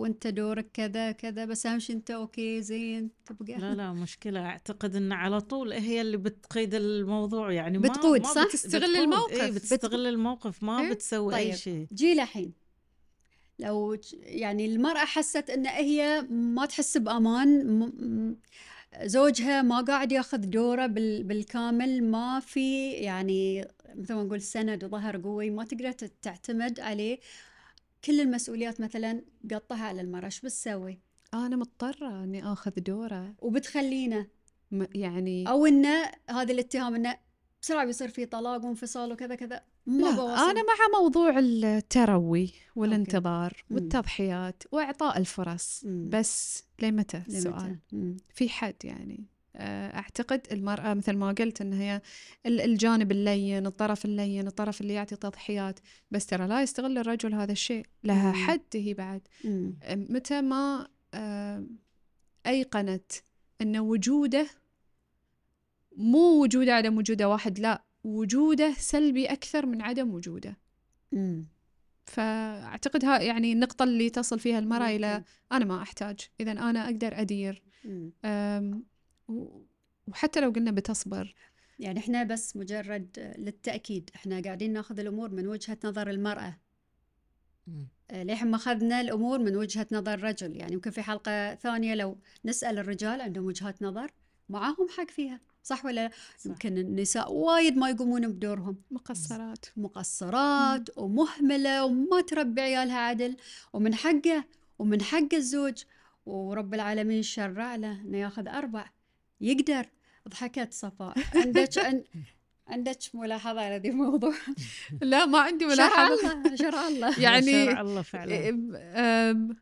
وانت دورك كذا كذا بس أهم شيء أنت okay زين تبقى. لا لا <laughs> مشكلة. أعتقد إن على طول هي اللي بتقيد الموضوع. يعني ما بتقود ما صح؟ بتستغل بتقود. الموقف. إيه بتستغل الموقف. ما إيه؟ بتسوي طيب. اي شيء. جي لحين. لو يعني المرأة حست إن هي ما تحس بأمان م... زوجها ما قاعد ياخذ دوره بالكامل ما في يعني مثل ما نقول سند وظهر قوي ما تقدر تعتمد عليه. كل المسؤوليات مثلا قطها على المرأة إيش بتسوي؟ أنا مضطرة إني آخذ دوره. وبتخلينا يعني أو إنه هذا الاتهام إنه بسرعة بيصير في طلاق وانفصال وكذا كذا. ما لا بوصل. أنا مع موضوع التروي والانتظار okay. والتضحيات وإعطاء الفرص. مم. بس لمتى السؤال؟ في حد يعني آه، أعتقد المرأة مثل ما قلت إن هي الجانب اللين الطرف اللين الطرف اللي يعطي تضحيات بس ترى لا يستغل الرجل هذا الشيء. لها حد هي بعد. متى ما آه، أيقنت إن وجوده مو وجوده عدم وجوده واحد لا. وجوده سلبي أكثر من عدم وجوده. فأعتقد ها يعني النقطة اللي تصل فيها المرأة إلى أنا ما أحتاج إذا أنا أقدر أدير. وحتى لو قلنا بتصبر. يعني إحنا بس مجرد للتأكيد إحنا قاعدين ناخذ الأمور من وجهة نظر المرأة. آه، ليه ما أخذنا الأمور من وجهة نظر الرجل؟ يعني يمكن في حلقة ثانية لو نسأل الرجال عندهم وجهات نظر معاهم حق فيها. صح ولا صح. يمكن النساء وايد ما يقومون بدورهم. مقصرات. مقصرات مم. ومهملة وما تربي عيالها عدل. ومن حقه ومن حق الزوج. ورب العالمين شرع له إنه ياخذ أربع. يقدر. ضحكت صفاء. عندك <laughs> عندك ملاحظة على ذي الموضوع؟ لا ما عندي ملاحظة. شرع الله شرع الله. يعني شرع الله فعلا.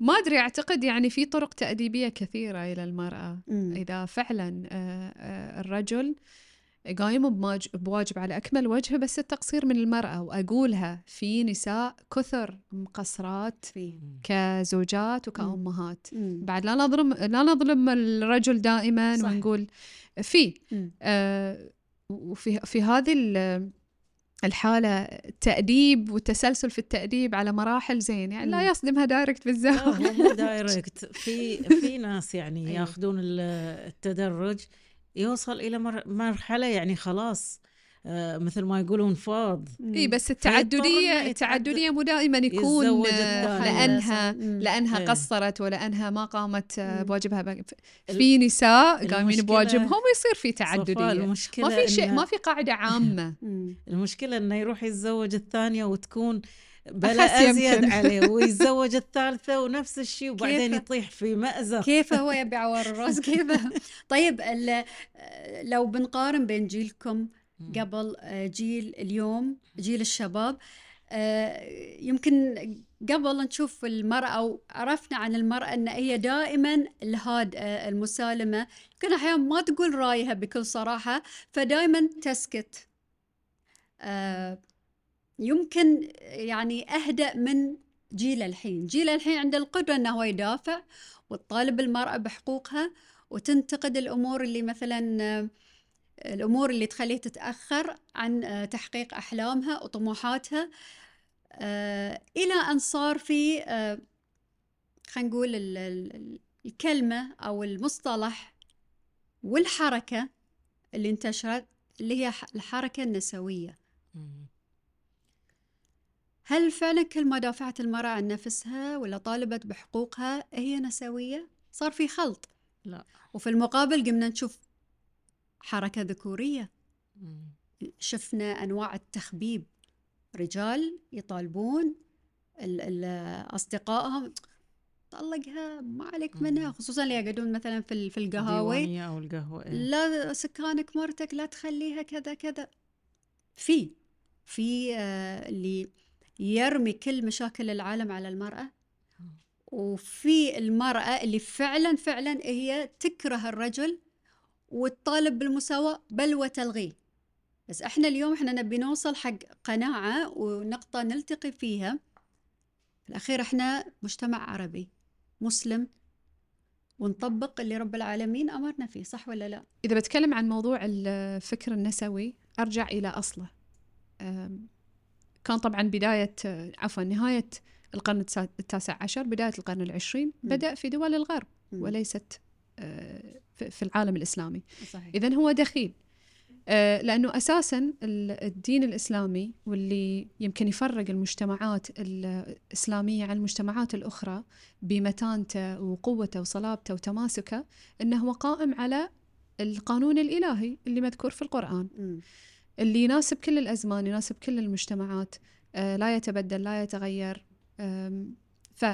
ما أدري أعتقد يعني في طرق تأديبية كثيرة إلى المرأة. إذا فعلا الرجل قايم بواجب على أكمل وجه بس التقصير من المرأة. وأقولها في نساء كثر مقصرات. كزوجات وكأمهات. مم. بعد لا نظلم لا نظلم الرجل دائما صح. ونقول في. آه وفي في هذه الحالة التأديب والتسلسل في التأديب على مراحل زين يعني لا يصدمها direct بالزاوية لا مو <laughs> direct في في ناس يعني أيوه. ياخذون التدرج يوصل إلى مرحلة يعني خلاص مثل ما يقولون فاض. إي بس التعدديه التعددية مو دائما يكون لانها لأنها إيه. قصرت ولأنها ما قامت آه، بواجبها. في نساء قايمين بواجبهم ويصير في تعددية. المشكلة ما في شيء ما في قاعدة عامة. <laughs> المشكلة إنه يروح يتزوج الثانية وتكون بلا أزيد عليه <laughs> ويتزوج الثالثة ونفس الشيء وبعدين يطيح في مأزق. كيف هو يبي عوار الراس <laughs> كيف؟ طيب لو بنقارن بين جيلكم قبل آه، جيل اليوم جيل الشباب. آه، يمكن قبل نشوف المرأة أو عرفنا عن المرأة أن هي دائما الهاد آه، المسالمة. يمكن أحيانا ما تقول رأيها بكل صراحة فدائما تسكت. يمكن يعني أهدأ من جيل الحين. جيل الحين عنده القدرة أنه هو يدافع وتطالب المرأة بحقوقها وتنتقد الأمور اللي مثلا الأمور اللي تخليه تتأخر عن تحقيق أحلامها وطموحاتها. إلى أن صار في خلينا نقول الكلمة أو المصطلح والحركة اللي انتشرت اللي هي الحركة النسوية. هل فعلا كل ما دافعت المرأة عن نفسها ولا طالبت بحقوقها هي نسوية؟ صار في خلط. لا. وفي المقابل قمنا نشوف حركة ذكورية. شفنا أنواع التخبيب. رجال يطالبون أصدقائهم. طلقها ما عليك منها خصوصا اللي يقعدون مثلا في في القهاوي. أو القهوة إيه. لا سكانك مرتك لا تخليها كذا كذا. في في آه اللي يرمي كل مشاكل العالم على المرأة. وفي المرأة اللي فعلا فعلا هي تكره الرجل وتطالب بالمساواة بل وتلغيه. بس إحنا اليوم إحنا نبي نوصل حق قناعة ونقطة نلتقي فيها. في الأخير إحنا مجتمع عربي مسلم ونطبق اللي رب العالمين أمرنا فيه صح ولا لا؟ إذا بتكلم عن موضوع الفكر النسوي أرجع إلى أصله. كان طبعا بداية عفوا نهاية القرن التاسع عشر بداية القرن العشرين بدأ في دول الغرب وليست في العالم الإسلامي. صحيح. إذن هو دخيل. آه، لأنه أساسا الدين الإسلامي واللي يمكن يفرق المجتمعات الإسلامية عن المجتمعات الأخرى بمتانته وقوته وصلابته وتماسكه أنه هو قائم على القانون الإلهي اللي مذكور في القرآن. اللي يناسب كل الأزمان يناسب كل المجتمعات. آه، لا يتبدل لا يتغير. ف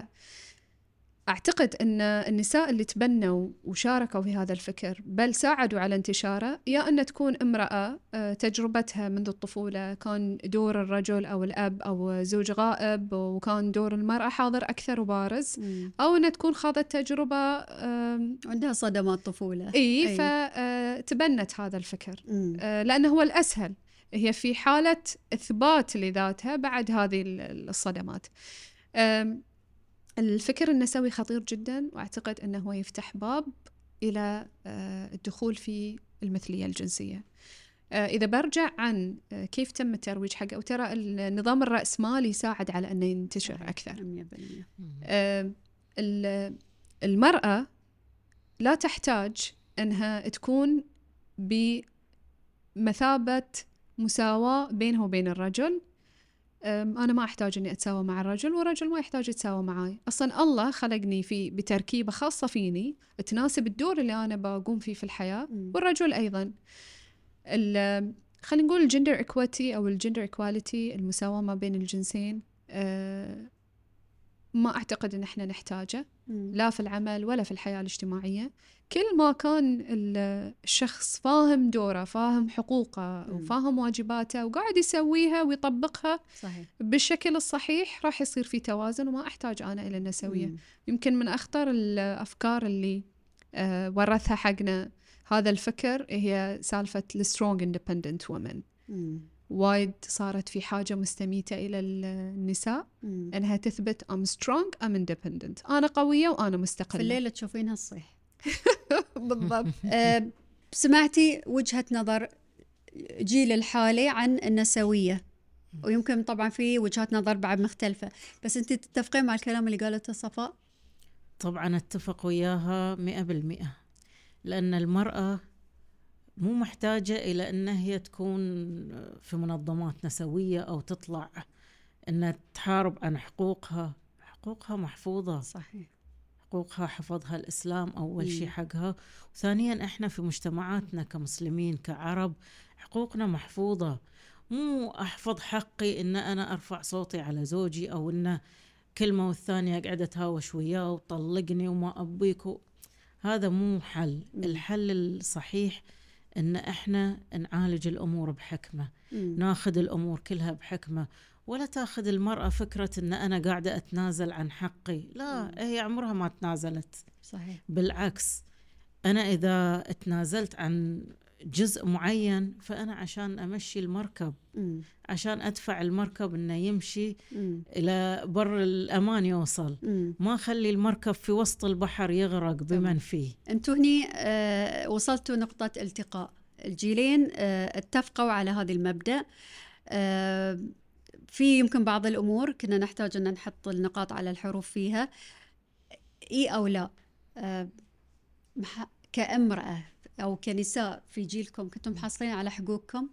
أعتقد أن النساء اللي تبنوا وشاركوا في هذا الفكر بل ساعدوا على انتشاره يا أن تكون امرأة آه، تجربتها منذ الطفولة. كان دور الرجل أو الأب أو زوج غائب وكان دور المرأة حاضر أكثر وبارز. أو أن تكون خاضت تجربة عندها صدمات طفولة إي, أي. فتبنت هذا الفكر. آه، لأنه هو الأسهل. هي في حالة إثبات لذاتها بعد هذه الصدمات. الفكر النسوي خطير جدا وأعتقد إنه هو يفتح باب إلى آه، الدخول في المثلية الجنسية. آه، إذا برجع عن آه، كيف تم الترويج حقه وترى النظام الراسمالي يساعد على أنه ينتشر أكثر. 100% المرأة لا تحتاج إنها تكون بمثابة مساواة بينها وبين الرجل أنا ما أحتاج إني أتساوى مع الرجل والرجل ما يحتاج يتساوى معي أصلا الله خلقني في بتركيبة خاصة فيني تناسب الدور اللي أنا بقوم فيه في الحياة والرجل أيضا. خلينا نقول ال gender equity أو ال gender equality المساواة ما بين الجنسين أه ما أعتقد إن إحنا نحتاجه لا في العمل ولا في الحياة الاجتماعية. كل ما كان الشخص فاهم دوره فاهم حقوقه وفاهم واجباته وقاعد يسويها ويطبقها صحيح. بالشكل الصحيح راح يصير في توازن وما أحتاج أنا إلى أن أسويه. يمكن من أخطر الأفكار اللي آه ورثها حقنا هذا الفكر هي سالفة ال strong independent woman وايد صارت في حاجة مستميتة إلى النساء مم. أنها تثبت I'm strong I'm independent. أنا قوية وأنا مستقلة. في الليلة تشوفينها الصيح <laughs> بالضبط. <laughs> أه سمعتي وجهة نظر جيل الحالي عن النسوية؟ ويمكن طبعا في وجهات نظر بعد مختلفة. بس أنت تتفقين مع الكلام اللي قالته صفاء؟ طبعا أتفق وياها مئة بالمئة. لأن المرأة مو محتاجة إلى أن هي تكون في منظمات نسوية أو تطلع أنها تحارب عن حقوقها. حقوقها محفوظة. صحيح. حقوقها حفظها الإسلام أول شيء حقها. وثانيا إحنا في مجتمعاتنا كمسلمين كعرب حقوقنا محفوظة. مو أحفظ حقي إن أنا أرفع صوتي على زوجي أو إنه كلمة والثانية قاعدة أتهاوش وياه وطلقني وما أبيك هذا مو حل. الحل الصحيح إن إحنا نعالج الأمور بحكمة مم. ناخذ الأمور كلها بحكمة ولا تاخذ المرأة فكرة إن أنا قاعدة أتنازل عن حقي لا مم. هي عمرها ما تنازلت صحيح بالعكس أنا إذا تنازلت عن جزء معين فأنا عشان أمشي المركب مم. عشان أدفع المركب إنه يمشي مم. إلى بر الأمان يوصل. مم. ما أخلي المركب في وسط البحر يغرق بمن فيه. أنتوا هني آه وصلتوا نقطة التقاء. الجيلين آه اتفقوا على هذا المبدأ. آه في يمكن بعض الأمور كنا نحتاج أن نحط النقاط على الحروف فيها. إي أو لا؟ آه كأمرأة. أو كنساء في جيلكم كنتم محصلين على حقوقكم؟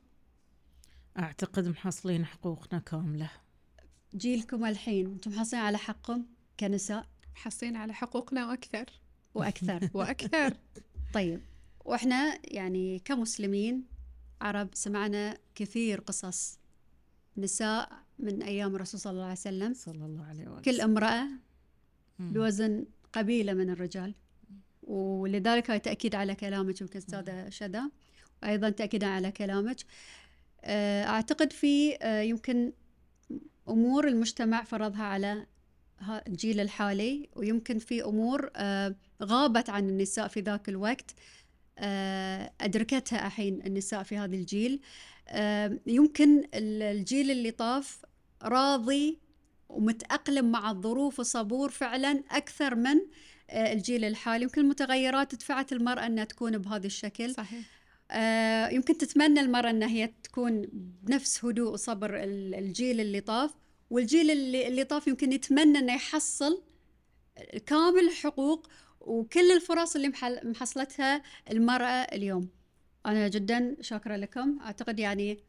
أعتقد محصلين حقوقنا كاملة. جيلكم الحين أنتم محصلين على حقكم كنساء؟ محصلين على حقوقنا وأكثر. وأكثر. <laughs> وأكثر. طيب وإحنا يعني كمسلمين عرب سمعنا كثير قصص نساء من أيام الرسول صلى الله عليه وسلم. صلى الله عليه وسلم. كل امرأة بوزن قبيلة من الرجال. ولذلك هاي تأكيد على كلامك يمكن أستاذة شذا وأيضا تأكيدا على كلامك. آه، أعتقد في آه، يمكن أمور المجتمع فرضها على الجيل الحالي ويمكن في أمور آه، غابت عن النساء في ذاك الوقت. أدركتها الحين النساء في هذا الجيل. يمكن الجيل اللي طاف راضي ومتأقلم مع الظروف وصبور فعلا أكثر من الجيل الحالي يمكن المتغيرات دفعت المرأة أنها تكون بهذا الشكل. صحيح. يمكن تتمنى المرأة أنها هي تكون بنفس هدوء وصبر الجيل اللي طاف. والجيل اللي, اللي طاف يمكن يتمنى إنه يحصل كامل الحقوق وكل الفرص اللي محصلتها المرأة اليوم. أنا جدا شاكرة لكم. أعتقد يعني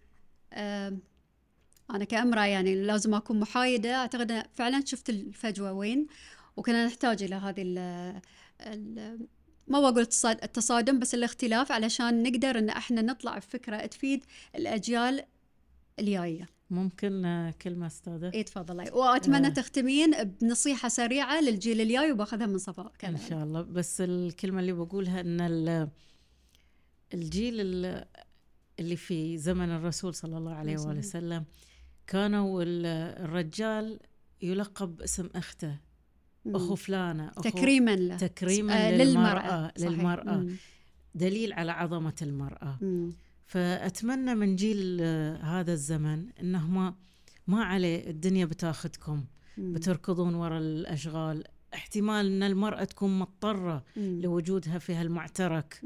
أنا كأمرأة يعني لازم أكون محايدة. أعتقد فعلا شفت الفجوة وين. وكنا نحتاج إلى هذه ال ال ما بقول التصادم بس الاختلاف علشان نقدر إن إحنا نطلع بفكرة تفيد الأجيال الجاية. ممكن آه، كلمة أستاذة؟ إيه تفضلي وأتمنى آه. تختمين بنصيحة سريعة للجيل الجاي وباخذها من صفاء كمان. إن شاء الله بس الكلمة اللي بقولها أن الجيل اللي في زمن الرسول صلى الله عليه وآله وسلم كانوا الرجال يلقب باسم أخته أخو فلانة أخو تكريما له. تكريما آه للمرأة للمرأة مم. دليل على عظمة المرأة. مم. فأتمنى من جيل آه، هذا الزمن أنه ما عليه الدنيا بتاخذكم بتركضون وراء الأشغال. احتمال أن المرأة تكون مضطرة لوجودها في هالمعترك.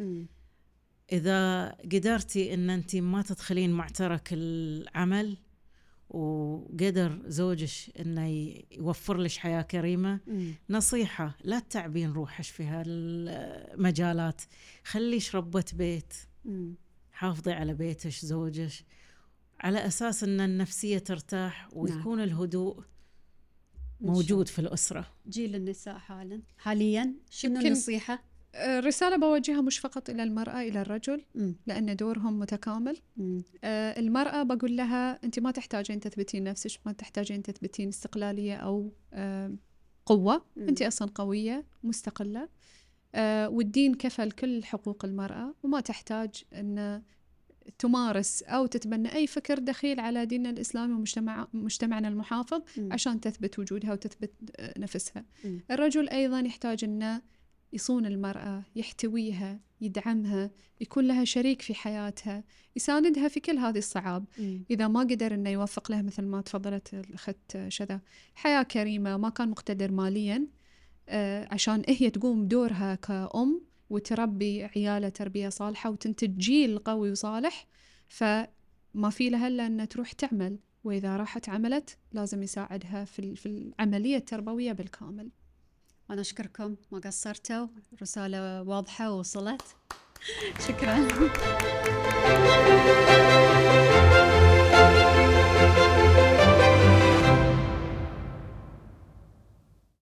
إذا قدرتي أن أنت ما تدخلين معترك العمل وقدر زوجش إنه يوفر لك حياة كريمة. مم. نصيحة لا تتعبين روحك في هالمجالات. خليش ربة بيت. مم. حافظي على بيتك زوجك على أساس إن النفسية ترتاح ويكون نعم. الهدوء موجود في الأسرة. جيل النساء حالا. حاليا شنو النصيحة؟ الرسالة بوجهها مش فقط إلى المرأة إلى الرجل م. لأن دورهم متكامل آه المرأة بقول لها أنت ما تحتاجين تثبتين نفسك ما تحتاجين تثبتين استقلالية أو آه قوة م. أنت أصلا قوية مستقلة آه والدين كفل كل حقوق المرأة وما تحتاج أن تمارس أو تتبنى أي فكر دخيل على ديننا الإسلامي ومجتمع مجتمعنا المحافظ م. عشان تثبت وجودها وتثبت آه، نفسها م. الرجل أيضا يحتاج أنه يصون المرأة يحتويها يدعمها يكون لها شريك في حياتها يساندها في كل هذه الصعاب. م. إذا ما قدر أنه يوفق لها مثل ما تفضلت الأخت شذا. حياة كريمة ما كان مقتدر ماليا آه عشان هي تقوم بدورها كأم وتربي عيالها تربية صالحة وتنتج جيل قوي وصالح فما في لها إلا أن تروح تعمل. وإذا راحت عملت لازم يساعدها في العملية التربوية بالكامل. أنا أشكركم ما قصرتوا رسالة واضحة ووصلت. شكرا.